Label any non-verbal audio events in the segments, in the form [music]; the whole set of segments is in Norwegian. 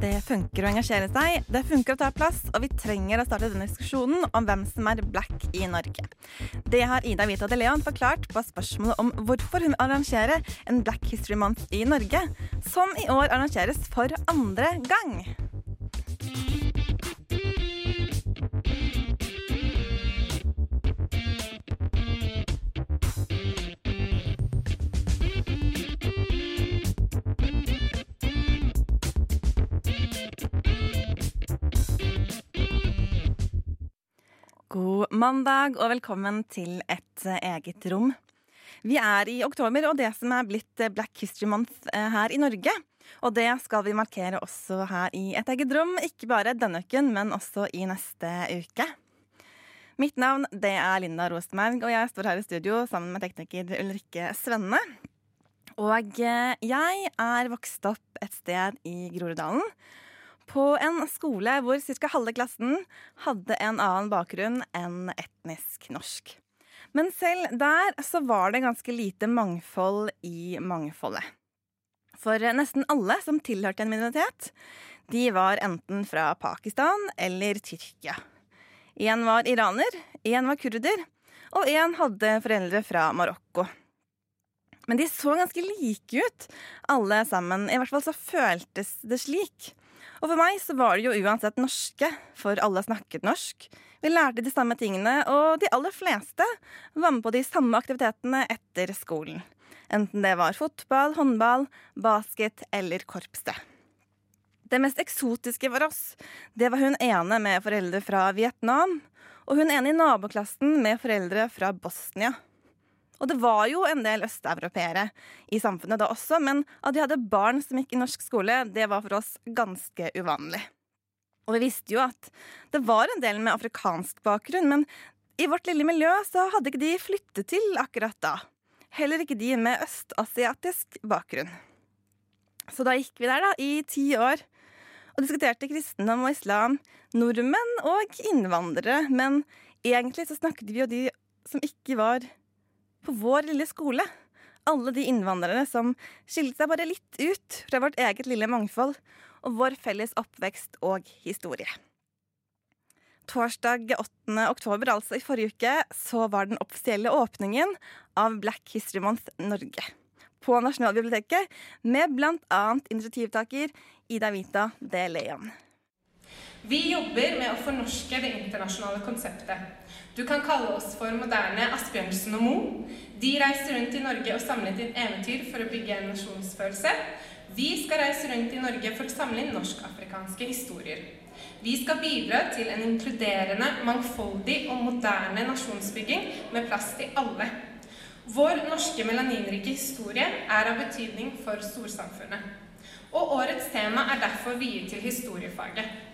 Det funker å engasjere seg, det funker å ta plass, og vi trenger å starte denne diskusjonen om hvem som er black i Norge. Det har Ida Vita de Leon forklart på spørsmålet om hvorfor hun arrangerer en Black History Month i Norge, som i år arrangeres for andre gang. Mandag og velkommen til et eh, eget rom. Vi er i oktober og det som er blitt eh, Black History Month eh, her i Norge. Og det skal vi markere også her i et eget rom, ikke bare denne uken, men også i neste uke. Mitt navn det er Linda Rosenberg, og jeg står her i studio sammen med tekniker Ulrikke Svenne. Og jeg er vokst opp et sted i Groruddalen på en skole hvor ca. halve klassen hadde en annen bakgrunn enn etnisk norsk. Men selv der så var det ganske lite mangfold i mangfoldet. For nesten alle som tilhørte en minoritet, de var enten fra Pakistan eller Tyrkia. Én var iraner, én var kurder, og én hadde foreldre fra Marokko. Men de så ganske like ut, alle sammen. I hvert fall så føltes det slik. Og for meg så var det jo uansett norske, for alle snakket norsk. Vi lærte de samme tingene, og de aller fleste var med på de samme aktivitetene etter skolen. Enten det var fotball, håndball, basket eller korpset. Det mest eksotiske for oss, det var hun ene med foreldre fra Vietnam, og hun ene i naboklassen med foreldre fra Bosnia. Og det var jo en del østeuropeere i samfunnet da også, men at de hadde barn som gikk i norsk skole, det var for oss ganske uvanlig. Og vi visste jo at det var en del med afrikansk bakgrunn, men i vårt lille miljø så hadde ikke de flyttet til akkurat da. Heller ikke de med østasiatisk bakgrunn. Så da gikk vi der da, i ti år og diskuterte kristendom og islam, nordmenn og innvandrere, men egentlig så snakket vi jo de som ikke var på vår lille skole. Alle de innvandrere som skilte seg bare litt ut fra vårt eget lille mangfold og vår felles oppvekst og historie. Torsdag 8. oktober, altså i forrige uke, så var den offisielle åpningen av Black History Month Norge på Nasjonalbiblioteket med bl.a. initiativtaker Ida Vita de Leon. Vi jobber med å fornorske det internasjonale konseptet. Du kan kalle oss for moderne Asbjørnsen og Moe. De reiser rundt i Norge og samlet inn eventyr for å bygge en nasjonsfølelse. Vi skal reise rundt i Norge for å samle inn norsk-afrikanske historier. Vi skal bidra til en inkluderende, mangfoldig og moderne nasjonsbygging med plass til alle. Vår norske melaninrike historie er av betydning for storsamfunnet. Og årets tema er derfor viet til historiefaget.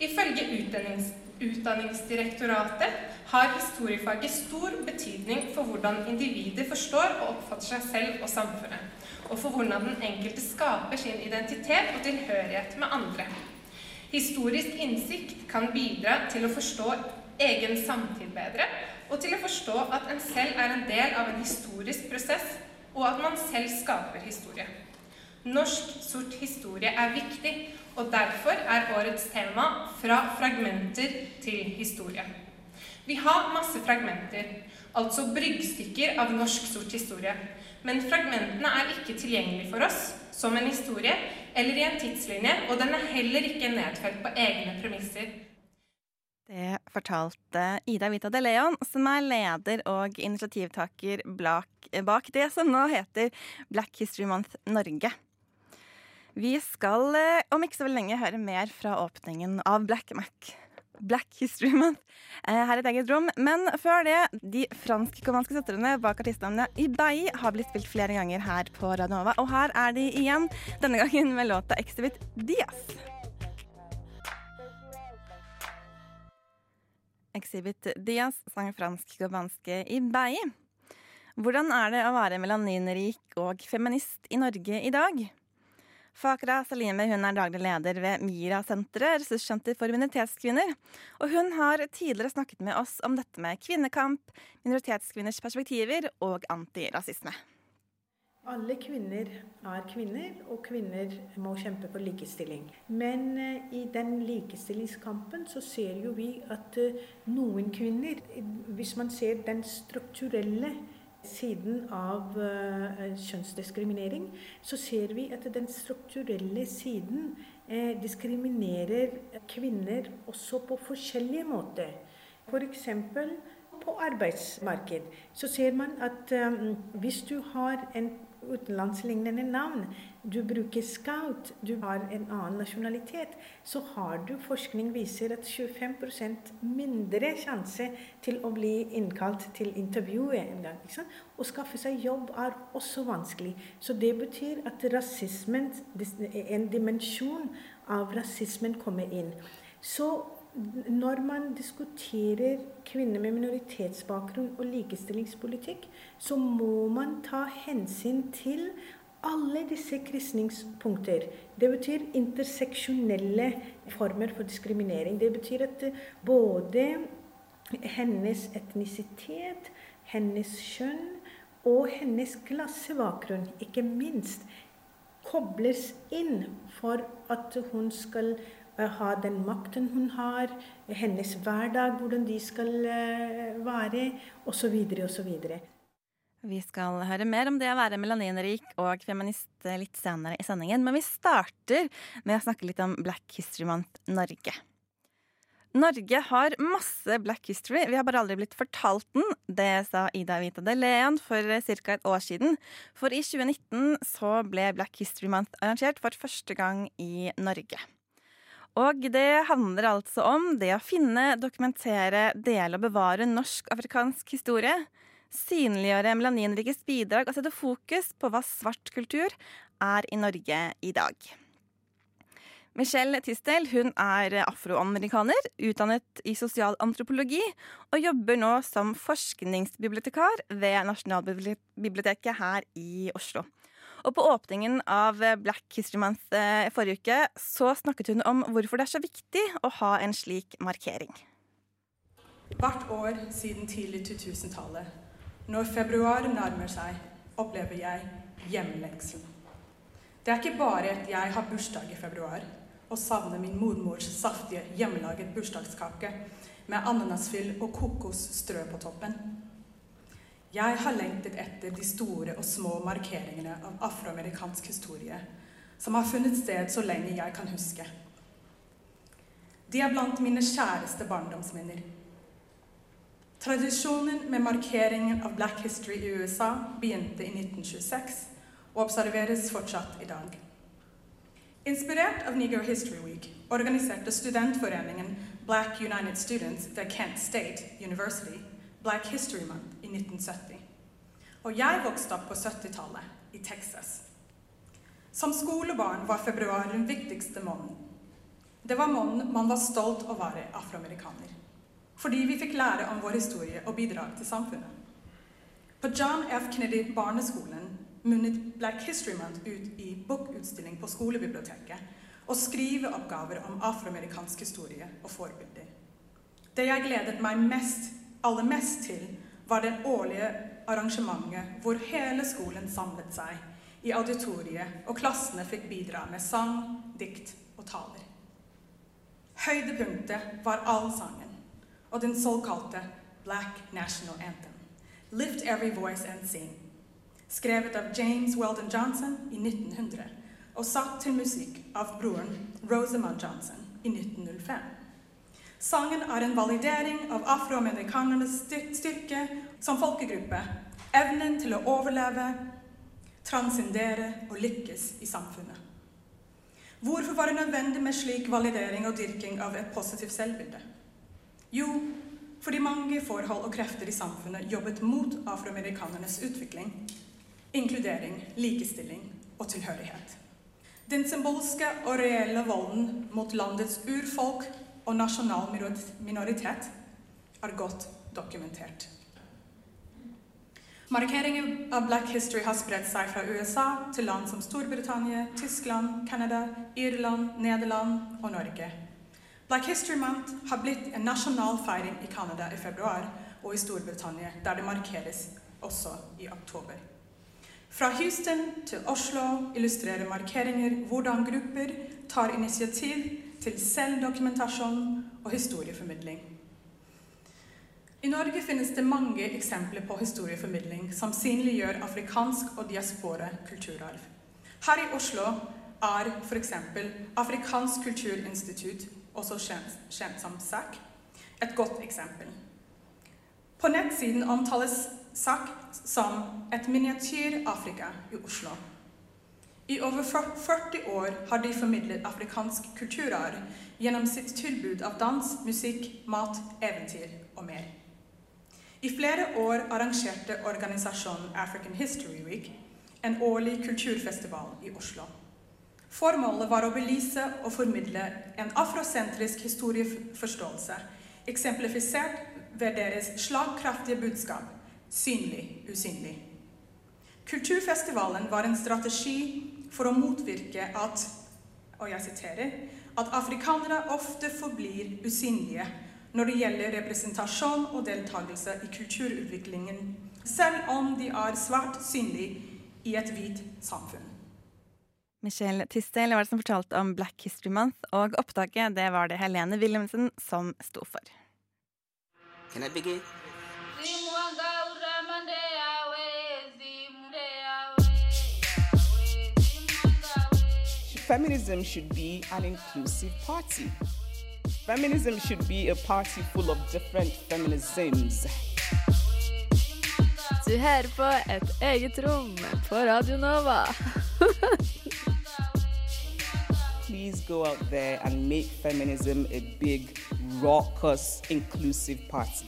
Ifølge utdannings Utdanningsdirektoratet har historiefaget stor betydning for hvordan individet forstår og oppfatter seg selv og samfunnet, og for hvordan den enkelte skaper sin identitet og tilhørighet med andre. Historisk innsikt kan bidra til å forstå egen samtid bedre, og til å forstå at en selv er en del av en historisk prosess, og at man selv skaper historie. Norsk sort historie er viktig, og derfor er årets tema 'Fra fragmenter til historie'. Vi har masse fragmenter, altså bryggstykker av norsk sort historie. Men fragmentene er ikke tilgjengelige for oss som en historie eller i en tidslinje, og den er heller ikke nedfelt på egne premisser. Det fortalte Ida Vita de Leon, som er leder og initiativtaker bak det som nå heter Black History Month Norge. Vi skal eh, om ikke så veldig lenge høre mer fra åpningen av Black Mac. Black History Month eh, her i et eget rom. Men før det, de fransk-kubanske søstrene bak artistnavnet Ibai har blitt spilt flere ganger her på Radionova. Og her er de igjen, denne gangen med låta 'Exhibit Diaz'. Exhibit Diaz sang fransk cubanske i Bei. Hvordan er det å være melaninrik og feminist i Norge i dag? Fakra Salime hun er daglig leder ved MIRA-senteret, ressurssenter for minoritetskvinner. Og hun har tidligere snakket med oss om dette med kvinnekamp, minoritetskvinners perspektiver og antirasisme. Alle kvinner er kvinner, og kvinner må kjempe for likestilling. Men uh, i den likestillingskampen så ser jo vi at uh, noen kvinner Hvis man ser den strukturelle siden av uh, kjønnsdiskriminering, så ser vi at den strukturelle siden diskriminerer kvinner også på forskjellige måter. F.eks. På arbeidsmarked så ser man at um, hvis du har en utenlandslignende navn, du bruker scout, du har en annen nasjonalitet, så har du forskning viser at 25% mindre sjanse til å bli innkalt til intervjuet en gang. Å skaffe seg jobb er også vanskelig. Så det betyr at rasismen, en dimensjon av rasismen kommer inn. Så når man diskuterer kvinner med minoritetsbakgrunn og likestillingspolitikk, så må man ta hensyn til alle disse krysningspunkter. Det betyr interseksjonelle former for diskriminering. Det betyr at både hennes etnisitet, hennes kjønn og hennes klassebakgrunn, ikke minst, kobles inn for at hun skal Eh, ha den makten hun har, hennes hverdag, hvordan de skal eh, være, osv. osv. Vi skal høre mer om det å være melaninrik og feminist litt senere i sendingen, men vi starter med å snakke litt om Black History Month Norge. Norge har masse black history, vi har bare aldri blitt fortalt den. Det sa Ida Vita de Leon for ca. et år siden. For i 2019 så ble Black History Month arrangert for første gang i Norge. Og det handler altså om det å finne, dokumentere, dele og bevare norsk-afrikansk historie. Synliggjøre melaninrikes bidrag og sette fokus på hva svart kultur er i Norge i dag. Michelle Tistel hun er afroamerikaner, utdannet i sosialantropologi, og jobber nå som forskningsbibliotekar ved Nasjonalbiblioteket her i Oslo. Og på åpningen av Black History Month eh, forrige uke så snakket hun om hvorfor det er så viktig å ha en slik markering. Hvert år siden tidlig 2000-tallet, når februar nærmer seg, opplever jeg hjemlengsel. Det er ikke bare at jeg har bursdag i februar og savner min mormors saftige hjemmelaget bursdagskake med ananasfyll og kokosstrø på toppen. Jeg har lengtet etter de store og små markeringene av afroamerikansk historie som har funnet sted så lenge jeg kan huske. De er blant mine kjæreste barndomsminner. Tradisjonen med markeringen av Black History i USA begynte i 1926 og observeres fortsatt i dag. Inspirert av Negro History Week organiserte studentforeningen Black United Students ved Kent State University Black History Month 1970. Og jeg vokste opp på 70-tallet, i Texas. Som skolebarn var februar den viktigste måneden. Det var måneden man var stolt å være afroamerikaner. Fordi vi fikk lære om vår historie og bidrag til samfunnet. På John F. Kennedy barneskolen munnet Black History Month ut i bokutstilling på skolebiblioteket og skriveoppgaver om afroamerikansk historie og forbilder. Det jeg gledet meg mest aller mest til, var det årlige arrangementet hvor hele skolen samlet seg i auditoriet, og klassene fikk bidra med sang, dikt og taler. Høydepunktet var allsangen og den såkalte Black National Anthem, Lift Every Voice and Sing, skrevet av James Weldon Johnson i 1900 og satt til musikk av broren Rosamund Johnson i 1905. Sangen er en validering av afroamerikanernes styrke som folkegruppe, evnen til å overleve, transcendere og lykkes i samfunnet. Hvorfor var det nødvendig med slik validering og dyrking av et positivt selvbilde? Jo, fordi mange forhold og krefter i samfunnet jobbet mot afroamerikanernes utvikling, inkludering, likestilling og tilhørighet. Den symbolske og reelle volden mot landets urfolk og nasjonal minoritet er godt dokumentert. Markeringen av Black History har spredt seg fra USA til land som Storbritannia, Tyskland, Canada, Irland, Nederland og Norge. Black History Month har blitt en nasjonal feiring i Canada i februar og i Storbritannia, der det markeres også i oktober. Fra Houston til Oslo illustrerer markeringer hvordan grupper tar initiativ til selvdokumentasjon og historieformidling. I Norge finnes det mange eksempler på historieformidling som synliggjør afrikansk og diaspora kulturarv. Her i Oslo er f.eks. Afrikansk kulturinstitutt, også kjent, kjent som SAK, et godt eksempel. På nettsiden omtales SAK som et miniatyr-Afrika i Oslo. I over 40 år har de formidlet afrikansk kulturarv gjennom sitt tilbud av dans, musikk, mat, eventyr og mer. I flere år arrangerte organisasjonen African History Week en årlig kulturfestival i Oslo. Formålet var å belyse og formidle en afrosentrisk historieforståelse, eksemplifisert ved deres slagkraftige budskap 'synlig, usynlig'. Kulturfestivalen var en strategi for å motvirke at og jeg siterer, at afrikanere ofte forblir usynlige når det gjelder representasjon og deltakelse i kulturutviklingen, selv om de er svært synlige i et hvit samfunn. Michelle Tistel var det som fortalte om Black History Month, og opptaket det var det Helene Wilhelmsen som sto for. Can I begin? Feminism should be an inclusive party. Feminism should be a party full of different feminisms. Du hører på Et eget rom på Radio Nova. Please go out there and make feminism a big, raucous, inclusive party.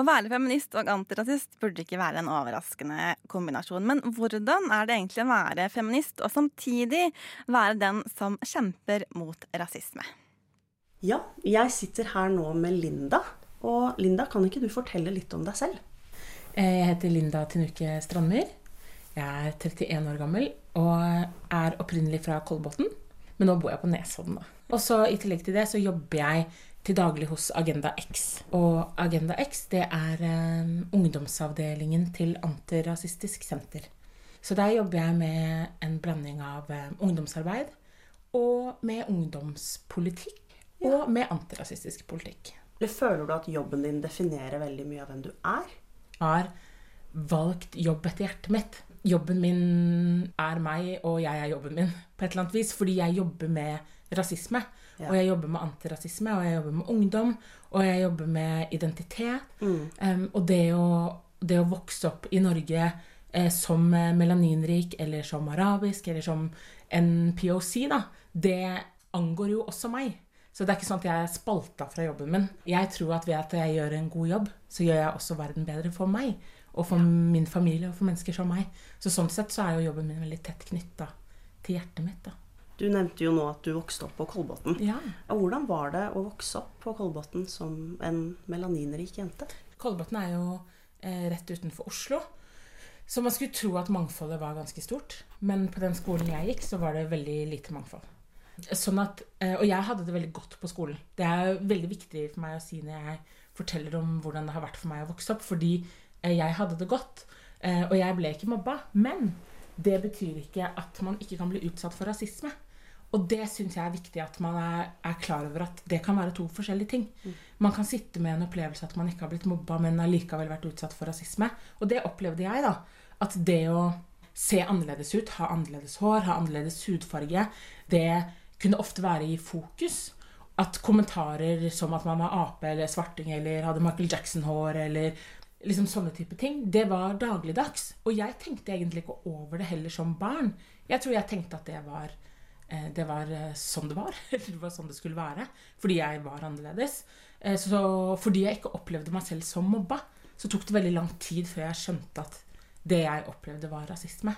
Å være feminist og antirasist burde ikke være en overraskende kombinasjon. Men hvordan er det egentlig å være feminist og samtidig være den som kjemper mot rasisme? Ja, jeg sitter her nå med Linda. Og Linda, kan ikke du fortelle litt om deg selv? Jeg heter Linda Tinuke Strandmyr. Jeg er 31 år gammel og er opprinnelig fra Kolbotn. Men nå bor jeg på Nesodden, da. Og så i tillegg til det så jobber jeg til daglig hos Agenda X. Og Agenda X det er um, ungdomsavdelingen til Antirasistisk Senter. Så der jobber jeg med en blanding av um, ungdomsarbeid og med ungdomspolitikk. Ja. Og med antirasistisk politikk. Føler du at jobben din definerer veldig mye av hvem du er? Jeg har valgt jobb etter hjertet mitt. Jobben min er meg, og jeg er jobben min på et eller annet vis. Fordi jeg jobber med rasisme. Og jeg jobber med antirasisme, og jeg jobber med ungdom, og jeg jobber med identitet. Mm. Um, og det å, det å, vokse opp i Norge eh, som melaninrik, eller som arabisk, eller som en POC, da, det angår jo også meg. Så det er ikke sånn at jeg er spalta fra jobben min. Jeg tror at ved at jeg gjør en god jobb, så gjør jeg også verden bedre for meg. Og for ja. min familie og for mennesker som meg. Så sånn sett så er jo jobben min veldig tett knytta til hjertet mitt. da. Du nevnte jo nå at du vokste opp på Kolbotn. Ja. Hvordan var det å vokse opp på Kolbotn som en melaninrik jente? Kolbotn er jo eh, rett utenfor Oslo. Så man skulle tro at mangfoldet var ganske stort. Men på den skolen jeg gikk, så var det veldig lite mangfold. Sånn at, eh, og jeg hadde det veldig godt på skolen. Det er veldig viktig for meg å si når jeg forteller om hvordan det har vært for meg å vokse opp. Fordi eh, jeg hadde det godt. Eh, og jeg ble ikke mobba. Men det betyr ikke at man ikke kan bli utsatt for rasisme. Og det syns jeg er viktig at man er, er, klar over at det kan være to forskjellige ting. Mm. Man kan sitte med en opplevelse at man ikke har blitt mobba, men allikevel vært utsatt for rasisme. Og det opplevde jeg, da. At det å se annerledes ut, ha annerledes hår, ha annerledes hudfarge, det kunne ofte være i fokus. At kommentarer som at man var ape eller svarting eller hadde Michael Jackson-hår eller liksom sånne type ting, det var dagligdags. Og jeg tenkte egentlig ikke over det heller som barn. Jeg tror jeg tenkte at det var det var eh, sånn det var. Eller [laughs] det var sånn det skulle være. Fordi jeg var annerledes. Eh, så fordi jeg ikke opplevde meg selv som mobba, så tok det veldig lang tid før jeg skjønte at det jeg opplevde, var rasisme.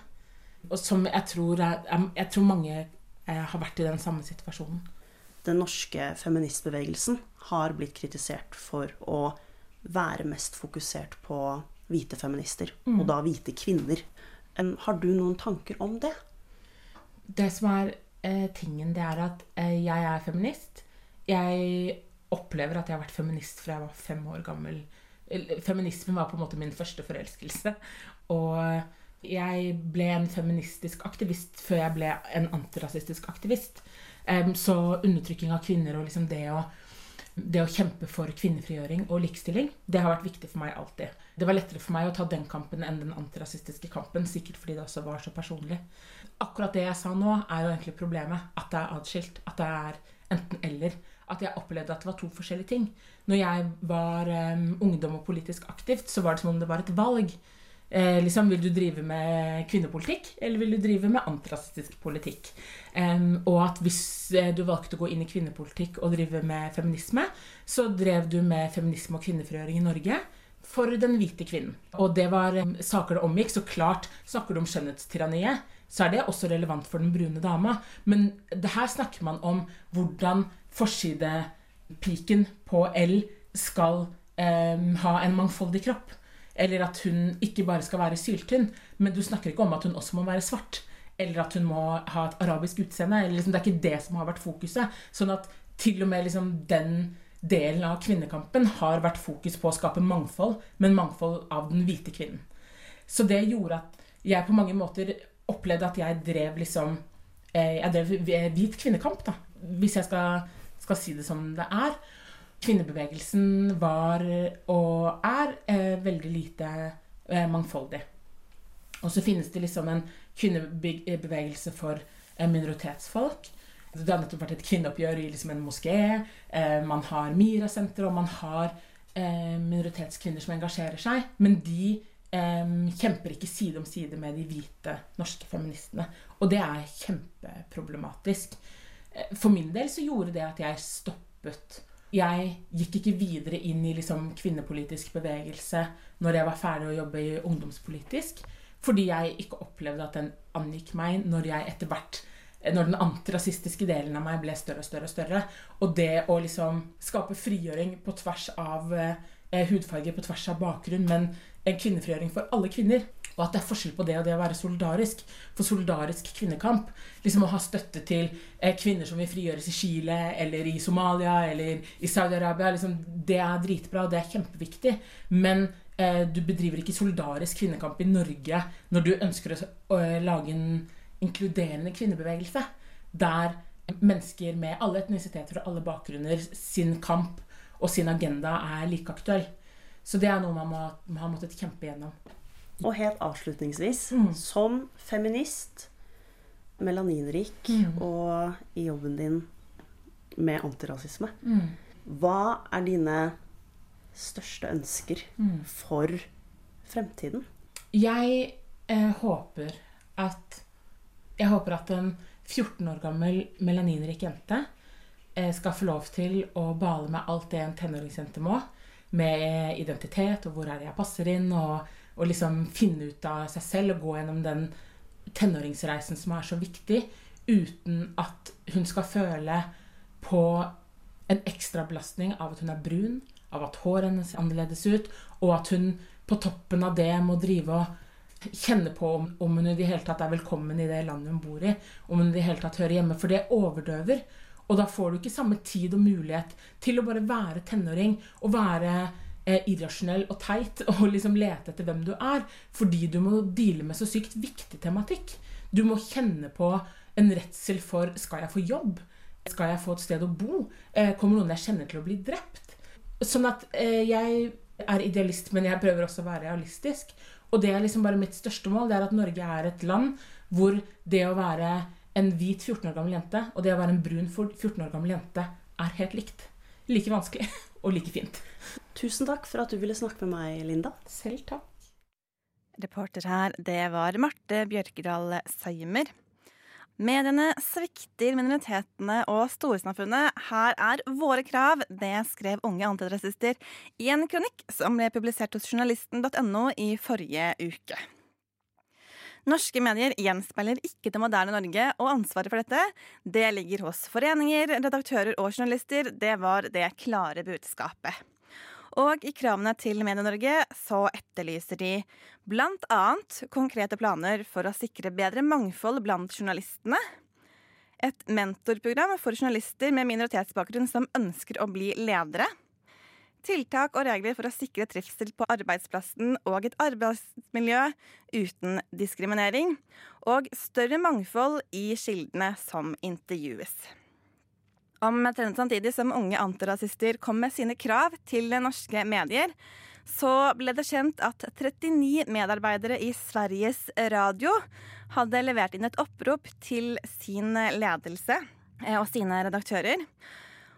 Og som jeg tror, jeg, jeg tror mange har vært i den samme situasjonen. den norske feministbevegelsen har blitt kritisert for å være mest fokusert på hvite feminister, Mm. og da hvite kvinner. Har du noen tanker om det? Det som er eh, tingen, det er at eh, jeg er feminist. Jeg opplever at jeg har vært feminist fra jeg var fem år gammel. Feminismen var på en måte min første forelskelse. Og jeg ble en feministisk aktivist før jeg ble en antirasistisk aktivist. Så undertrykking av kvinner og liksom det å det å kjempe for kvinnefrigjøring og likestilling, det har vært viktig for meg alltid. Det var lettere for meg å ta den kampen enn den antirasistiske kampen, sikkert fordi det også var så personlig. Akkurat det jeg sa nå, er jo egentlig problemet. At det er atskilt. At det er enten-eller. At jeg opplevde at det var to forskjellige ting. Når jeg var um, ungdom og politisk aktivt, så var det som om det var et valg. Eh, liksom, vil du drive med kvinnepolitikk, eller vil du drive med antirasistisk politikk? Um, og at hvis eh, du valgte å gå inn i kvinnepolitikk og drive med feminisme, så drev du med feminisme og kvinnefrigjøring i Norge for den hvite kvinnen. Og det var um, saker det omgikk. Så klart snakker du om skjønnhetstyranniet, så er det også relevant for den brune dama. Men det her snakker man om hvordan forsidepiken på L skal eh, ha en mangfoldig kropp. Eller at hun ikke bare skal være syltynn, men du snakker ikke om at hun også må være svart. Eller at hun må ha et arabisk utseende. Liksom, det er ikke det som har vært fokuset. Sånn at til og med liksom, den delen av kvinnekampen har vært fokus på å skape mangfold, men mangfold av den hvite kvinnen. Så det gjorde at jeg på mange måter opplevde at jeg drev liksom eh, Jeg drev hvit kvinnekamp, da. Hvis jeg skal, skal si det som det er. Kvinnebevegelsen var og er eh, veldig lite eh, mangfoldig. Og så finnes det liksom en kvinnebevegelse for eh, minoritetsfolk. Det har nettopp vært et kvinneoppgjør i liksom en moské. Eh, man har Mira-senter, og man har eh, minoritetskvinner som engasjerer seg. Men de eh, kjemper ikke side om side med de hvite norske feministene. Og det er kjempeproblematisk. Eh, For min del så gjorde det at jeg stoppet jeg gikk ikke videre inn i liksom kvinnepolitisk bevegelse når jeg var ferdig å jobbe i ungdomspolitisk, fordi jeg ikke opplevde at den angikk meg når jeg etter hvert når den antirasistiske delen av meg ble større og større. Og større. Og det å liksom skape frigjøring på tvers av eh, hudfarge, på tvers av bakgrunn, men en kvinnefrigjøring for alle kvinner. Og at det er forskjell på det og det å være solidarisk. For solidarisk kvinnekamp, liksom å ha støtte til eh, kvinner som vil frigjøres i Chile eller i Somalia eller i Saudi-Arabia, liksom, det er dritbra, det er kjempeviktig. Men eh, du bedriver ikke solidarisk kvinnekamp i Norge når du ønsker å, å lage en inkluderende kvinnebevegelse. Der mennesker med alle etnisiteter og alle bakgrunner sin kamp og sin agenda er like aktuell. Så det er noe man må, man har måttet kjempe gjennom. Og helt avslutningsvis, Mm. som feminist, melaninrik Mm. og i jobben din med antirasisme, Mm. hva er dine største ønsker Mm. for fremtiden? Jeg eh, håper at Jeg håper at en 14 år gammel melaninrik jente eh, skal få lov til å bale med alt det en tenåringsjente må. Med identitet og hvor er det jeg passer inn, og, og liksom finne ut av seg selv og gå gjennom den tenåringsreisen som er så viktig, uten at hun skal føle på en ekstra belastning av at hun er brun, av at håret hennes ser annerledes ut, og at hun på toppen av det må drive og kjenne på om, om hun i det hele tatt er velkommen i det landet hun bor i. Om hun i det hele tatt hører hjemme. For det overdøver. Og da får du ikke samme tid og mulighet til å bare være tenåring og være eh, irrasjonell og teit [laughs] og liksom lete etter hvem du er. Fordi du må deale med så sykt viktig tematikk. Du må kjenne på en redsel for skal jeg få jobb? Skal jeg få et sted å bo? Eh, kommer noen jeg kjenner til å bli drept? Sånn at eh, jeg er idealist, men jeg prøver også å være realistisk. Og det er liksom bare mitt største mål, det er at Norge er et land hvor det å være en hvit 14 år gammel jente og det å være en brun 14 år gammel jente er helt likt. Like vanskelig [laughs] og like fint. Tusen takk for at du ville snakke med meg, Linda. Selv takk. Reporter her, det var Marte Bjørkedal Seimer. Mediene svikter minoritetene og storsamfunnet. Her er våre krav. Det skrev unge antirasister i en kronikk som ble publisert hos journalisten.no i forrige uke. Norske medier gjenspeiler ikke det moderne Norge, og ansvaret for dette det ligger hos foreninger, redaktører og journalister. Det var det klare budskapet. Og i kravene til Medie-Norge så etterlyser de annet konkrete planer for å sikre bedre mangfold blant journalistene. Et mentorprogram for journalister med minoritetsbakgrunn som ønsker å bli ledere tiltak og regler for å sikre trivsel på arbeidsplassen og et arbeidsmiljø uten diskriminering, og større mangfold i kildene som intervjues. Omtrent samtidig som unge antirasister kom med sine krav til norske medier, så ble det kjent at 39 medarbeidere i Sveriges Radio hadde levert inn et opprop til sin ledelse eh, og sine redaktører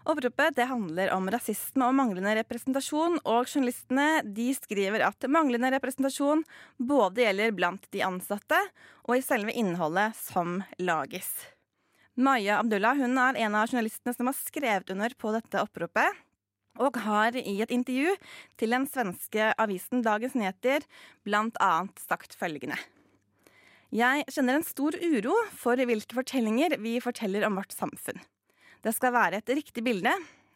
Oppropet det handler om rasisme og manglende representasjon, og journalistene de skriver at manglende representasjon både gjelder blant de ansatte og i selve innholdet som lages. Maya Abdullah hun er en av journalistene som har skrevet under på dette oppropet. Og har i et intervju til den svenske avisen Dagens Nyheter annet sagt følgende. Jeg kjenner en stor uro for hvilke fortellinger vi forteller om vårt samfunn. Det skal være et riktig bilde.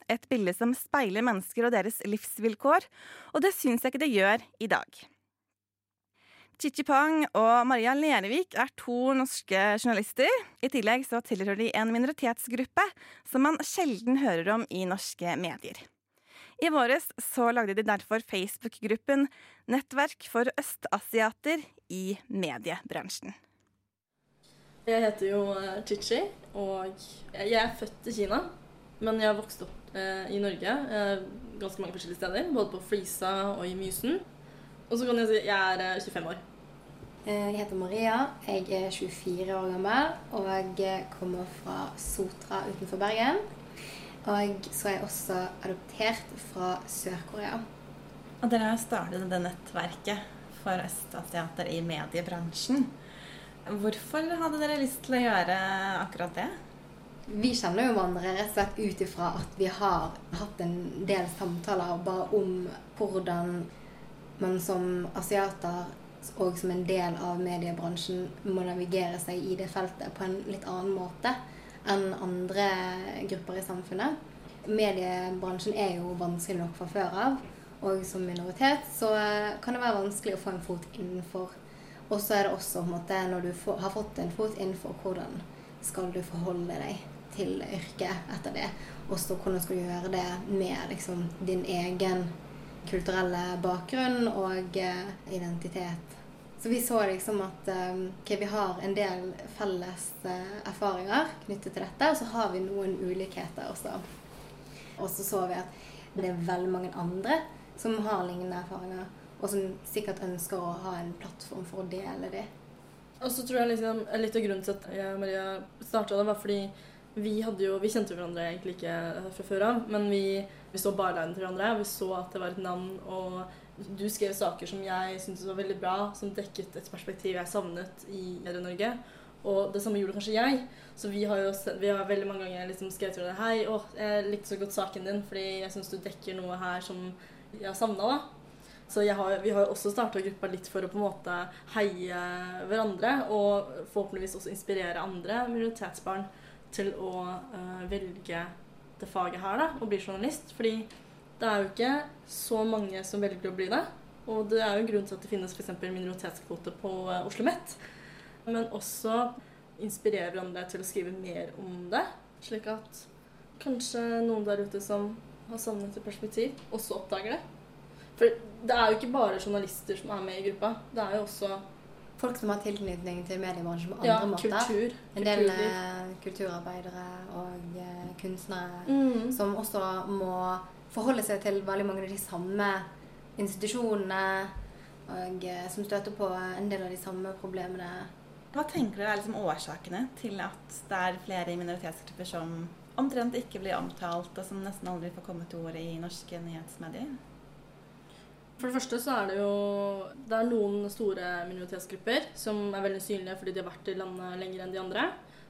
Et bilde som speiler mennesker og deres livsvilkår, og det syns jeg ikke det gjør i dag. Chichi Pang og Maria Lervik er to norske journalister. I tillegg så tilhører de en minoritetsgruppe som man sjelden hører om i norske medier. I våres så lagde de derfor Facebook-gruppen Nettverk for østasiater i mediebransjen. Jeg heter jo eh, Chichi, og jeg er født i Kina. Men jeg har vokst opp eh, i Norge eh, ganske mange forskjellige steder. Både på Flisa og i Mysen. Og så kan jeg si jeg er eh, 25 år. Eh, jeg heter Maria. Jeg er 24 år gammel og jeg kommer fra Sotra utenfor Bergen. Og så er jeg også adoptert fra Sør-Korea. Og dere har startet det nettverket for østasiater i mediebransjen. Hvorfor hadde dere lyst til å gjøre akkurat det? Vi kjenner jo hverandre rett og slett ut ifra at vi har hatt en del samtaler bare om hvordan man som asiater og som en del av mediebransjen må navigere seg i det feltet på en litt annen måte enn andre grupper i samfunnet. Mediebransjen er jo vanskelig nok fra før av, og som minoritet så kan det være vanskelig å få en fot innenfor og så er det også måte, når du får, har fått en fot innenfor, hvordan skal du forholde deg til yrket etter det? Og så hvordan skal du gjøre det med liksom, din egen kulturelle bakgrunn og uh, identitet. Så vi så liksom at um, okay, vi har en del felles uh, erfaringer knyttet til dette, og så har vi noen ulikheter også. Og så så vi at det er veldig mange andre som har lignende erfaringer og som sikkert ønsker å ha en plattform for å dele det. Og så tror jeg liksom, Litt av grunnen til at jeg og Maria starta det, var fordi vi jo, vi kjente hverandre egentlig ikke fra før av, men vi, vi så barlinen til hverandre. Vi så at det var et navn, og du skrev saker som jeg syntes var veldig bra, som dekket et perspektiv jeg savnet i Medie-Norge. Og det samme gjorde kanskje jeg. Så vi har jo vi har veldig mange ganger liksom skrevet til hverandre Hei, å, jeg likte så godt saken din, fordi jeg syns du dekker noe her som jeg har savna. Så har, vi har jo også starta gruppa litt for å på en måte heie hverandre, og forhåpentligvis også inspirere andre minoritetsbarn til å uh, velge det faget her, da, og bli journalist. Fordi det er jo ikke så mange som velger å bli det. Og det er jo en grunn til at det finnes f.eks. minoritetskvote på uh, Oslo OsloMet. Men også inspirere hverandre til å skrive mer om det. Slik at kanskje noen der ute som har savnet et perspektiv, også oppdager det. For det er jo ikke bare journalister som er med i gruppa. Det er jo også Folk som har tilknytning til mediebransjen på andre ja, måter. Kultur, en del eh, kulturarbeidere og eh, kunstnere mm. som også må forholde seg til veldig mange av de samme institusjonene. Og eh, som støter på en del av de samme problemene. Hva tenker dere er liksom årsakene til at det er flere minoritetsgrupper som omtrent ikke blir omtalt, og som nesten aldri får komme til ord i norske nyhetsmedier? For det første så er det jo Det er noen store minoritetsgrupper som er veldig synlige fordi de har vært i landet lenger enn de andre.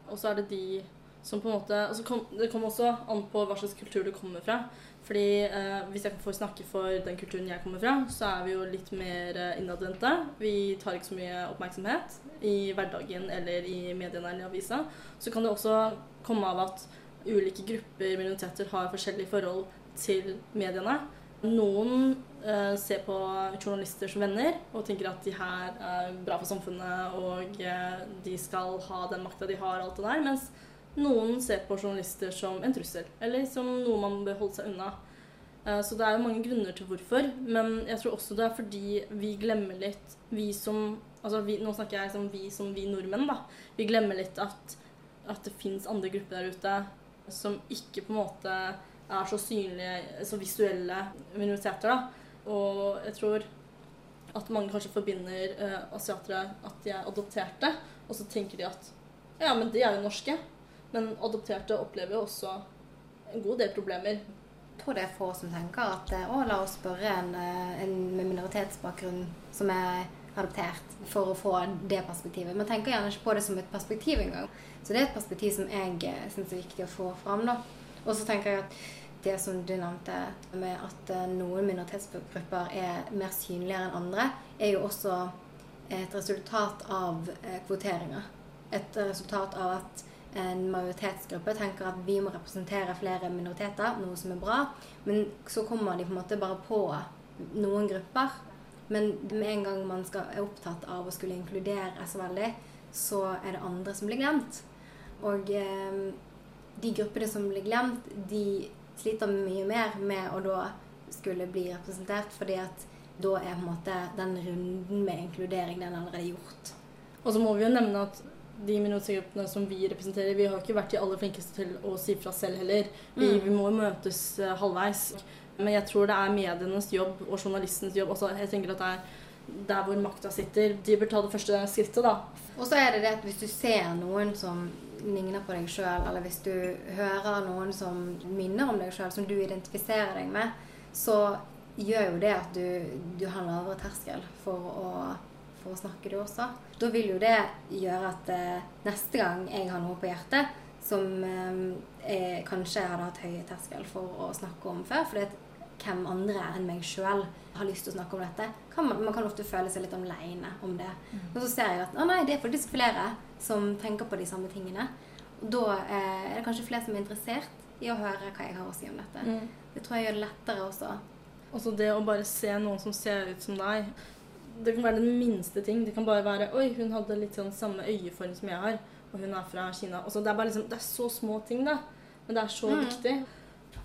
Og så er det de Som på en måte, altså kom, det kommer også an på hva slags kultur du kommer fra. Fordi eh, Hvis jeg får snakke for den kulturen jeg kommer fra, så er vi jo litt mer eh, innadvendte. Vi tar ikke så mye oppmerksomhet i hverdagen eller i mediene eller i avisa. Så kan det også komme av at ulike grupper, minoriteter, har forskjellige forhold til mediene. Noen eh, ser på journalister som venner og tenker at de her er bra for samfunnet og uh, de skal ha den makta de har, alt det der. Mens noen ser på journalister som en trussel, eller som noe man bør holde seg unna. Uh, Så det er jo mange grunner til hvorfor, men jeg tror også det er fordi vi glemmer litt Vi som altså vi, Nå snakker jeg som vi som vi nordmenn, da. Vi glemmer litt at, at det fins andre grupper der ute som ikke på en måte er så synlige, så visuelle minoriteter, da. Og jeg tror at mange kanskje forbinder eh, asiatere at de er adopterte, og så tenker de at ja, men de er jo norske. Men adopterte opplever jo også en god del problemer. Jeg tror det er få som tenker at eh, å, la oss spørre en, eh, en med minoritetsbakgrunn som er adoptert, for å få det perspektivet. Man tenker gjerne ikke på det som et perspektiv engang. Så det er et perspektiv som jeg syns er viktig å få fram. da. Og så tenker jeg at det som du nevnte med at eh, noen minoritetsgrupper er mer synligere enn andre, er jo også et resultat av eh, kvoteringer. Et resultat av at en majoritetsgruppe tenker at vi må representere flere minoriteter, noe som er bra. Men så kommer de på en måte bare på noen grupper. Men med en gang man skal, er opptatt av å skulle inkludere så veldig, så er det andre som blir glemt. Og eh, de gruppene som blir glemt, de sliter mye mer med å da skulle bli representert, fordi at da er på en måte den runden med inkludering den er allerede gjort. Og så må vi jo nevne at de minoritetsgruppene som vi representerer, vi har ikke vært de aller flinkeste til å si fra selv heller. Vi, Mm. vi må møtes eh, halvveis. Men jeg tror det er medienes jobb og journalistens jobb. Også, jeg tenker at det er der hvor makta sitter. De bør ta det første skrittet, da. Og så er det det at hvis du ser noen som ligner på deg sjøl, eller hvis du hører noen som minner om deg sjøl, som du identifiserer deg med, så gjør jo det at du, du har lavere terskel for å, for å snakke, du også. Da vil jo det gjøre at eh, neste gang jeg har noe på hjertet som eh, jeg kanskje hadde hatt høy terskel for å snakke om før, fordi at hvem andre enn meg sjøl har lyst til å snakke om dette. Kan man, man kan ofte føle seg litt aleine om det. Og så ser jeg at å nei, det er faktisk flere som tenker på de samme tingene. Og da eh, er det kanskje flere som er interessert i å høre hva jeg har å si om dette. Mm. Det tror jeg gjør det lettere også. Altså det å bare se noen som ser ut som deg Det kan være den minste ting. Det kan bare være Oi, hun hadde litt sånn samme øyeform som jeg har, og hun er fra Kina. Altså det er bare liksom Det er så små ting, da. Men det er så Mm. viktig.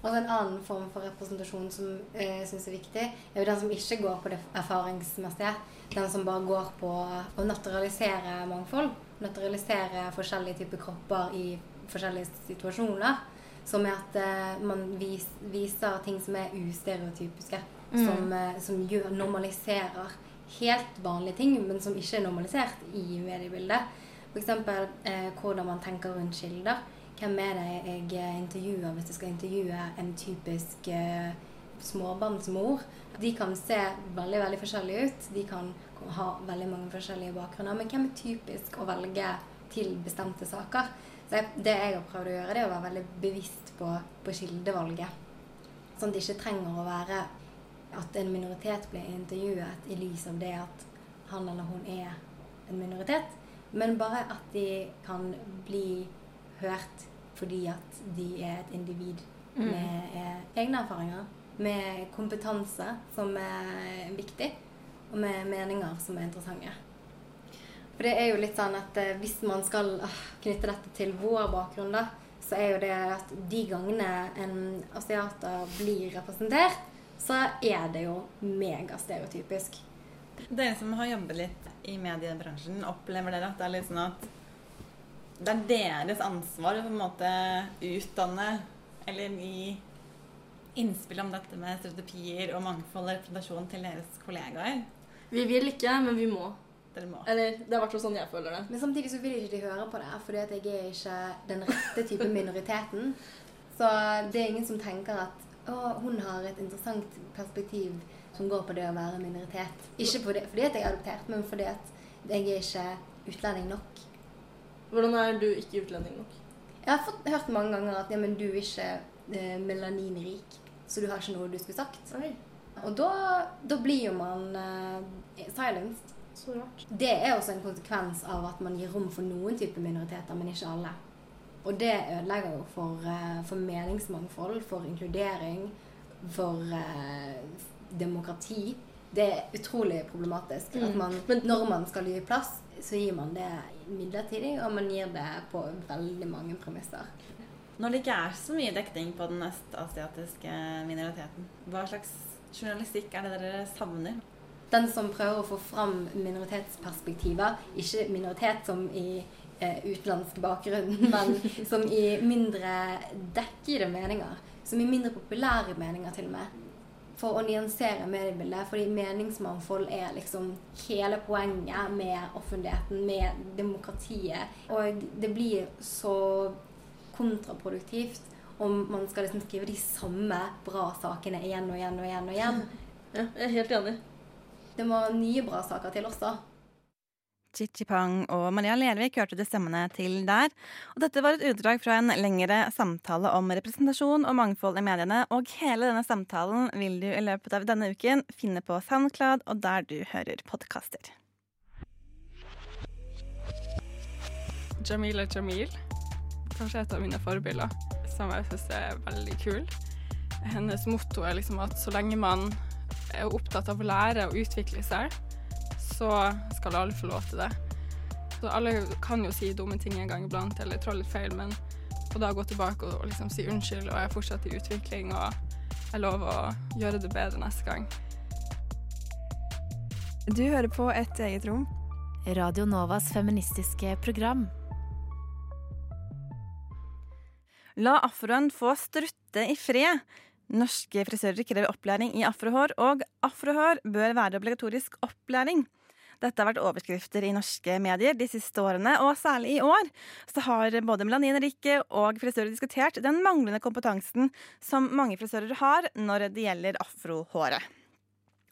Og en annen form for representasjon som eh, jeg syns er viktig, er jo den som ikke går på det erfaringsmessige. Den som bare går på å naturalisere mangfold. Naturalisere forskjellige typer kropper i forskjellige situasjoner. Som er at eh, man vis, viser ting som er ustereotypiske. Mm. Som, eh, som gjør, normaliserer helt vanlige ting, men som ikke er normalisert i mediebildet. F.eks. Eh, hvordan man tenker rundt kilder. Hvem er det jeg eh, intervjuer hvis jeg skal intervjue en typisk eh, småbarnsmor? De kan se veldig veldig forskjellige ut. De kan ha veldig mange forskjellige bakgrunner. Men hvem er typisk å velge til bestemte saker? Så jeg, det jeg har prøvd å gjøre, det er å være veldig bevisst på, på kildevalget. Sånn at det ikke trenger å være at en minoritet blir intervjuet i lys av det at han eller hun er en minoritet, men bare at de kan bli hørt fordi at de er et individ Mm. med eh, egne erfaringer, med kompetanse som er viktig, og med meninger som er interessante. For det er jo litt sånn at eh, hvis man skal ah, knytte dette til vår bakgrunn, da, så er jo det at de gangene en asiater blir representert, så er det jo megastereotypisk. Dere som har jobbet litt i mediebransjen, opplever dere at det er litt sånn at det er deres ansvar å på en måte utdanne eller gi innspill om dette med strategier og mangfold og representasjon til deres kollegaer? Vi vil ikke, men vi må. Dere må. Eller det er i hvert fall sånn jeg føler det. Men samtidig så vil ikke de høre på det, fordi at jeg er ikke den rette type minoriteten. Så det er ingen som tenker at å, hun har et interessant perspektiv som går på det å være minoritet. Ikke fordi, fordi at jeg er adoptert, men fordi at jeg er ikke utlending nok. Hvordan er du ikke utlending nok? Jeg har fått hørt mange ganger at ja, men du er ikke eh, melaninrik, så du har ikke noe du skulle sagt. Og da, da blir jo man eh, silenced. Så rart. Det er også en konsekvens av at man gir rom for noen typer minoriteter, men ikke alle. Og det ødelegger jo for, eh, for meningsmangfold, for inkludering, for eh, demokrati. Det er utrolig problematisk. Mm. At man, når man skal gi plass, så gir man det midlertidig, og man gir det på veldig mange premisser. Når det ikke er så mye dekning på den østasiatiske minoriteten, hva slags journalistikk er det dere savner? Den som prøver å få fram minoritetsperspektiver, ikke minoritet som i eh, utenlandsk bakgrunn, [laughs] men som i mindre dekkede meninger. Som i mindre populære meninger, til og med. For å nyansere mediebildet. Fordi meningsmangfold er liksom hele poenget med offentligheten, med demokratiet. Og det blir så kontraproduktivt om man skal liksom skrive de samme bra sakene igjen og igjen og igjen. og igjen. Ja, jeg er helt enig. Det må nye bra saker til også. Chichi Pang og Maria Lervik hørte du stemmene til der. Og dette var et utdrag fra en lengre samtale om representasjon og mangfold i mediene. Og hele denne samtalen vil du i løpet av denne uken finne på SoundCloud og der du hører podkaster. Jamila Jamil. Kanskje et av mine forbilder, som jeg syns er veldig kul. Hennes motto er liksom at så lenge man er opptatt av å lære og utvikle seg, så skal alle få lov til det. Så alle kan jo si dumme ting en gang iblant, eller trå litt feil, men å da gå tilbake og, og liksom si unnskyld, og jeg er fortsatt i utvikling, og jeg lover å gjøre det bedre neste gang. Du hører på Et eget rom. Radio Novas feministiske program. La afroen få strutte i fred. Norske frisører krever opplæring i afrohår, og afrohår bør være obligatorisk opplæring. Dette har vært overskrifter i norske medier de siste årene, og særlig i år så har både melaninrike og frisører diskutert den manglende kompetansen som mange frisører har når det gjelder afrohåret.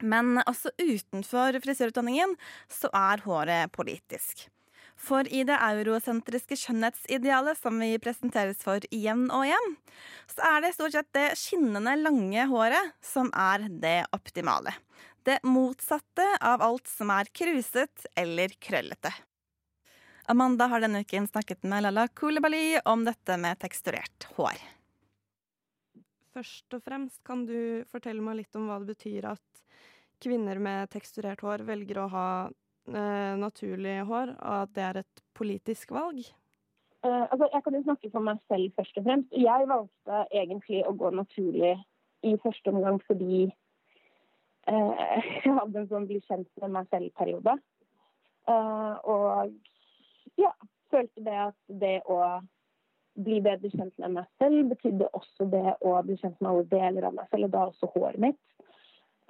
Men også utenfor frisørutdanningen så er håret politisk. For i det eurosentriske skjønnhetsidealet som vi presenteres for igjen og igjen, så er det stort sett det skinnende, lange håret som er det optimale. Det motsatte av alt som er kruset eller krøllete. Amanda har denne uken snakket med Lalla Kulebali om dette med teksturert hår. Først og fremst kan du fortelle meg litt om hva det betyr at kvinner med teksturert hår velger å ha eh, naturlig hår, og at det er et politisk valg? Eh, altså, jeg kan jo snakke for meg selv først og fremst. Jeg valgte egentlig å gå naturlig i første omgang fordi eh, [laughs] jeg hadde en sånn bli kjent med meg selv-periode. Eh, og ja, følte det at det å bli bedre kjent med meg selv betydde også det å bli kjent med alle deler av meg selv, og da også håret mitt.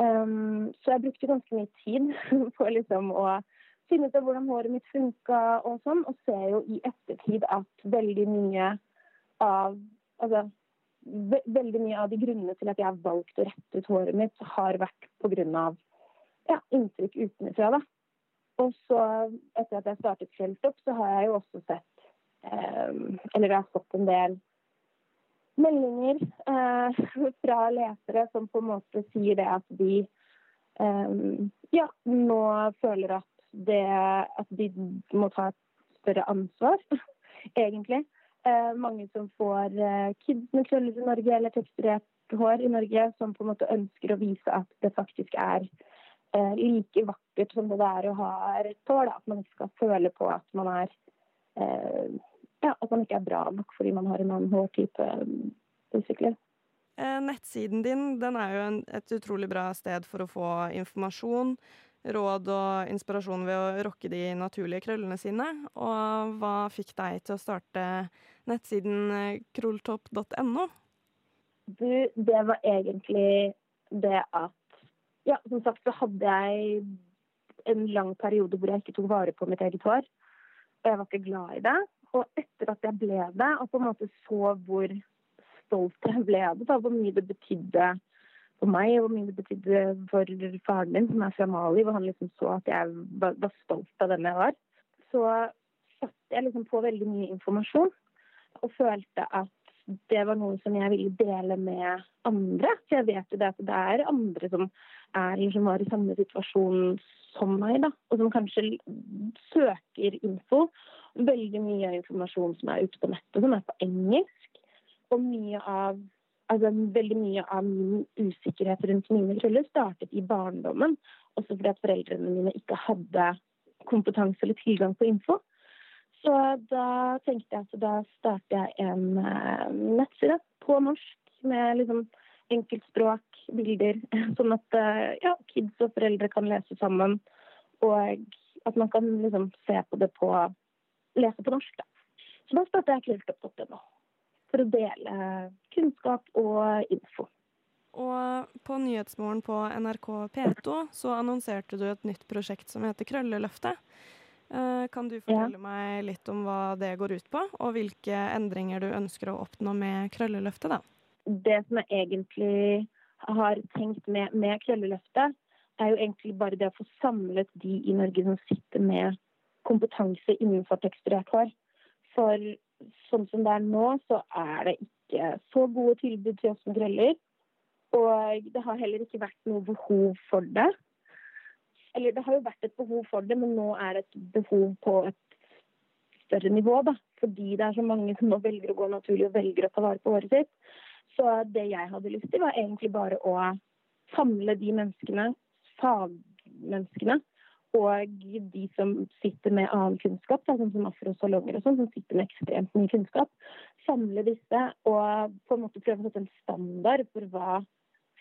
Um, så jeg brukte ganske mye tid [laughs] på liksom å finne ut av hvordan håret mitt funka og sånn, og ser jo i ettertid at veldig mye av altså, veldig mye av de grunnene til at jeg har valgt å rette ut håret mitt, har vært pga. Ja, inntrykk utenfra. da. Og så, etter at jeg startet Fjellstopp, så har jeg jo også sett eh, Eller jeg har fått en del meldinger eh, [laughs] fra lesere som på en måte sier det at de eh, ja, nå føler at, det, at de må ta et større ansvar, [laughs] egentlig. Eh, mange som får eh, kids med krøller i Norge eller teksturert hår i Norge, som på en måte ønsker å vise at det faktisk er eh, like vakkert som det er å ha rett hår. At man ikke skal føle på at man er ja, at man ikke er bra nok fordi man har en annen hårtype. Eh, nettsiden din den er jo en, et utrolig bra sted for å få informasjon, råd og inspirasjon ved å rokke de naturlige krøllene sine. Og hva fikk deg til å starte nettsiden krolltopp.no? Du, det var egentlig det at Ja, som sagt så hadde jeg en lang periode hvor jeg ikke tok vare på mitt eget hår. Og jeg var ikke glad i det. Og etter at jeg ble det, og på en måte så hvor stolt jeg ble av det, hvor mye det betydde for meg, og hvor mye det betydde for faren min, som er fra Mali, hvor han liksom så at jeg var, stolt av den jeg var, så satte jeg liksom på veldig mye informasjon. Og følte at det var noe som jeg ville dele med andre. For jeg vet jo det at det er andre som er eller som var i samme situasjon som meg, da. Og som kanskje søker info. Veldig mye informasjon som er ute på nettet, som er på engelsk. Og mye av altså veldig mye av min usikkerhet rundt mine krøller startet i barndommen. Også fordi at foreldrene mine ikke hadde kompetanse eller tilgang på info. Så da tenkte jeg at da starter jeg en uh, nettside på norsk med liksom enkeltspråk, bilder, [laughs] sånn at uh, ja, kids og foreldre kan lese sammen. Og at man kan liksom se på det på lese på norsk. Da. Så da starta jeg krølltopp.no for å dele kunnskap og info. Og på Nyhetsmorgen på NRK P2 så annonserte du et nytt prosjekt som heter Krølleløftet. Eh, kan du fortelle ja. meg litt om hva det går ut på, og hvilke endringer du ønsker å oppnå med Krølleløftet, da? Det som jeg egentlig har tenkt med, med Krølleløftet, er jo egentlig bare det å få samlet de i Norge som sitter med kompetanse innenfor teksturert hår. For sånn som det er nå, så er det ikke så gode tilbud til oss med krøller. Og det har heller ikke vært noe behov for det. Eller det har jo vært et behov for det, men nå er det et behov på et større nivå. da, Fordi det er så mange som nå velger å gå naturlig og velger å ta vare på håret sitt. Så det jeg hadde lyst til, var egentlig bare å samle de menneskene, fagmenneskene, og de som sitter med annen kunnskap, da, sånn som afrosalonger og sånn, som sitter med ekstremt mye kunnskap, samle disse og på en måte prøve å sette en standard for hva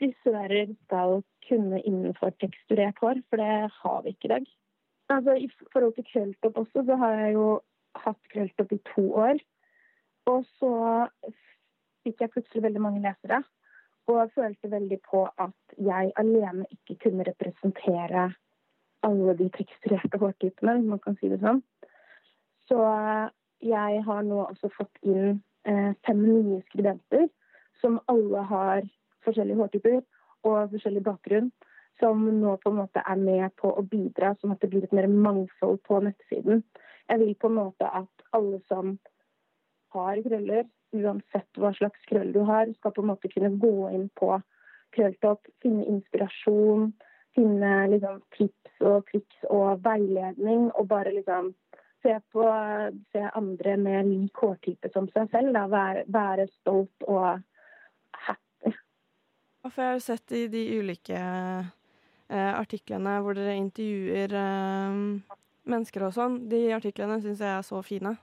frisører skal kunne innenfor teksturert hår, for det har vi ikke i dag. Altså, I forhold til krølltopp også, så har jeg jo hatt krølltopp i to år. Og så fikk jeg plutselig veldig mange lesere, og følte veldig på at jeg alene ikke kunne representere alle de teksturerte hårtypene, hvis man kan si det sånn. Så jeg har nå også fått inn eh, fem nye skribenter som alle har forskjellige hårtyper og forskjellig bakgrunn. Som nå på en måte er med på å bidra, sånn at det blir et mer mangfold på nettsiden. Jeg vil på en måte at alle som har krøller, uansett hva slags krøll du har, skal på en måte kunne gå inn på Krølltopp, finne inspirasjon, finne liksom, tips og triks og veiledning, og bare liksom se på se andre med lik hårtype som seg selv. Da. Være, være stolt og happy. For jeg har jo sett i de ulike eh, artiklene hvor dere intervjuer eh, mennesker og sånn, de artiklene syns jeg er så fine.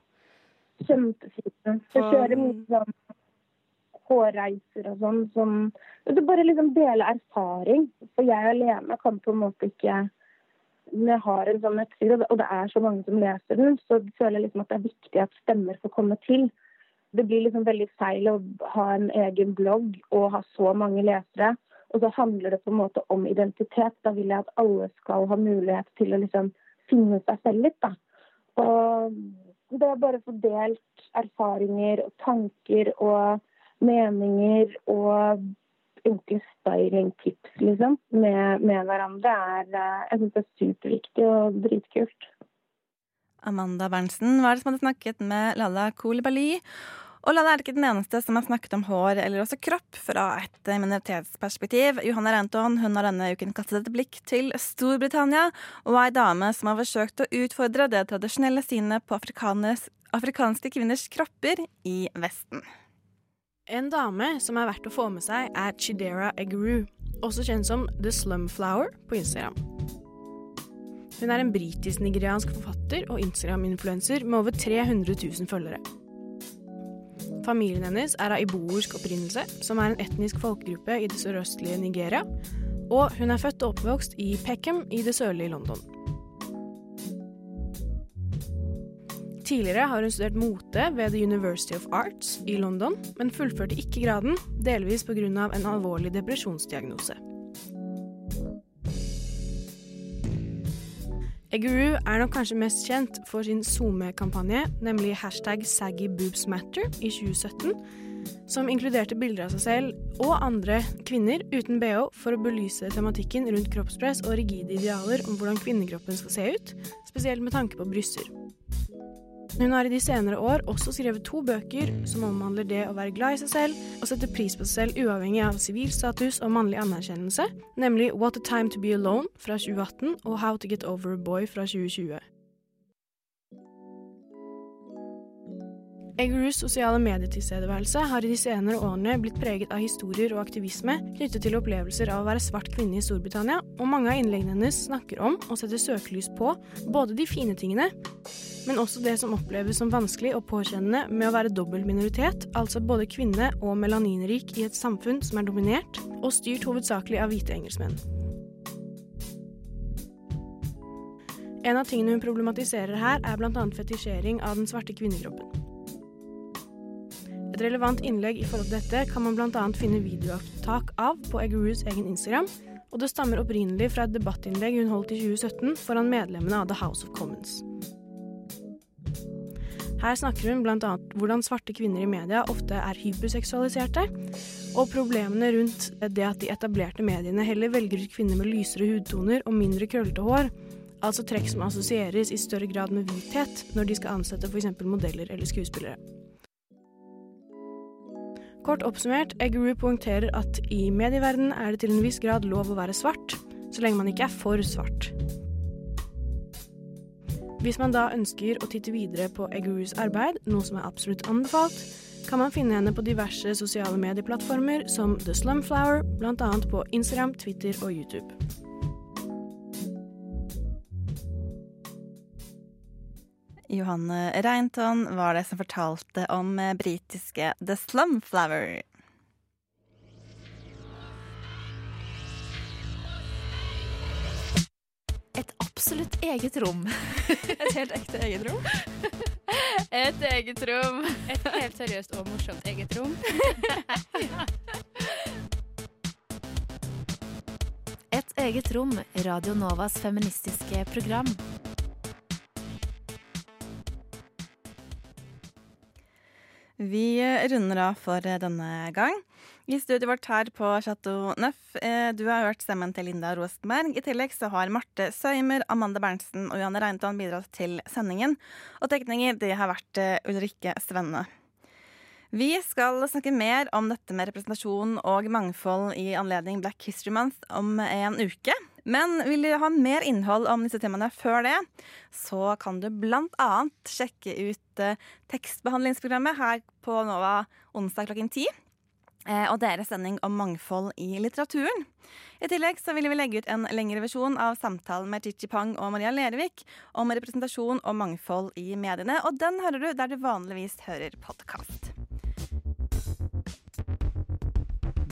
Kjempefine. Jeg kjører mye sånn hårreiser og sånn som så Bare liksom dele erfaring. For jeg alene kan på en måte ikke Når jeg har en sånn nettside, og det er så mange som leser den, så føler jeg liksom at det er viktig at stemmer får komme til. Det blir liksom veldig feil å ha en egen blogg og ha så mange lesere. Og så handler det på en måte om identitet. Da vil jeg at alle skal ha mulighet til å liksom finne seg selv litt, da. Og det er bare fordelt erfaringer og tanker og meninger og enkle stylingtips liksom, med, med, hverandre er eh, jeg synes det er superviktig og dritkult. Amanda Berntsen var det som hadde snakket med Lalla Kolibali. Og Lalla er ikke den eneste som har snakket om hår eller også kropp fra et minoritetsperspektiv. Johanna Renton hun har denne uken kastet et blikk til Storbritannia, og ei dame som har forsøkt å utfordre det tradisjonelle synet på afrikanske kvinners kropper i Vesten. En dame som er verdt å få med seg, er Chidera Egru, også kjent som The Slumflower på Instagram. Hun er en britisk-nigeriansk forfatter og Instagram-influenser med over 300 000 følgere. Familien hennes er av iboersk opprinnelse, som er en etnisk folkegruppe i det sørøstlige Nigeria, og hun er født og oppvokst i Peckham i det sørlige London. Tidligere har hun studert mote ved The University of Arts i London, men fullførte ikke graden, delvis pga. en alvorlig depresjonsdiagnose. Eguru er nok kanskje mest kjent for sin SoMe-kampanje, nemlig hashtag saggyboobsmatter i 2017, som inkluderte bilder av seg selv og andre kvinner uten bh for å belyse tematikken rundt kroppspress og rigide idealer om hvordan kvinnekroppen skal se ut, spesielt med tanke på bryster. Hun har i de senere år også skrevet to bøker som omhandler det å være glad i seg selv og sette pris på seg selv uavhengig av sivil status og mannlig anerkjennelse, nemlig What a Time to Be Alone fra 2018 og How to Get Over a Boy fra 2020. Eggerus sosiale medietilstedeværelse har i de senere årene blitt preget av historier og aktivisme knyttet til opplevelser av å være svart kvinne i Storbritannia, og mange av innleggene hennes snakker om og setter søkelys på både de fine tingene, men også det som oppleves som vanskelig og påkjennende med å være dobbel minoritet, altså både kvinne og melaninrik i et samfunn som er dominert og styrt hovedsakelig av hvite engelskmenn. En av tingene hun problematiserer her, er bl.a. fetisjering av den svarte kvinnekroppen. Et relevant innlegg i forhold til dette kan man bl.a. finne videoopptak av på Eggeroos egen Instagram, og det stammer opprinnelig fra et debattinnlegg hun holdt i 2017 foran medlemmene av The House of Commons. Her snakker hun bl.a. hvordan svarte kvinner i media ofte er hyperseksualiserte, og problemene rundt det at de etablerte mediene heller velger ut kvinner med lysere hudtoner og mindre krøllete hår, altså trekk som assosieres i større grad med hvithet når de skal ansette f.eks. modeller eller skuespillere. Kort oppsummert, Eggerud poengterer at i medieverdenen er det til en viss grad lov å være svart, så lenge man ikke er for svart. Hvis man da ønsker å titte videre på Eggeroos arbeid, noe som er absolutt anbefalt, kan man finne henne på diverse sosiale medieplattformer som The Slumflower, bl.a. på Instagram, Twitter og YouTube. Johanne Reinton var det som fortalte om eh, britiske The Slumflower. Et absolutt eget rom. [laughs] Et helt ekte eget rom. [laughs] Et eget rom. Et helt seriøst og morsomt eget rom. [laughs] Et eget rom, Radio Novas feministiske program. Vi runder av for denne gang. I studioet vårt her på Chateau Neuf, eh, du har hørt stemmen til Linda Rosenberg. I tillegg så har Marte Søymer, Amanda Berntsen og Johanne Reintan bidratt til sendingen. Og tekninger det har vært eh, Ulrikke Svenne. Vi skal snakke mer om dette med representasjon og mangfold i anledning Black History Month om en uke. Men vil du ha mer innhold om disse temaene før det, så kan du annet sjekke ut eh, tekstbehandlingsprogrammet her på Nova onsdag klokken ti. Eh, og deres sending om mangfold i litteraturen. I tillegg så vil vi legge ut en lengre versjon av samtalen med Chichi Pang og Maria Lervik om representasjon og mangfold i mediene, og den hører du der du vanligvis hører podkast.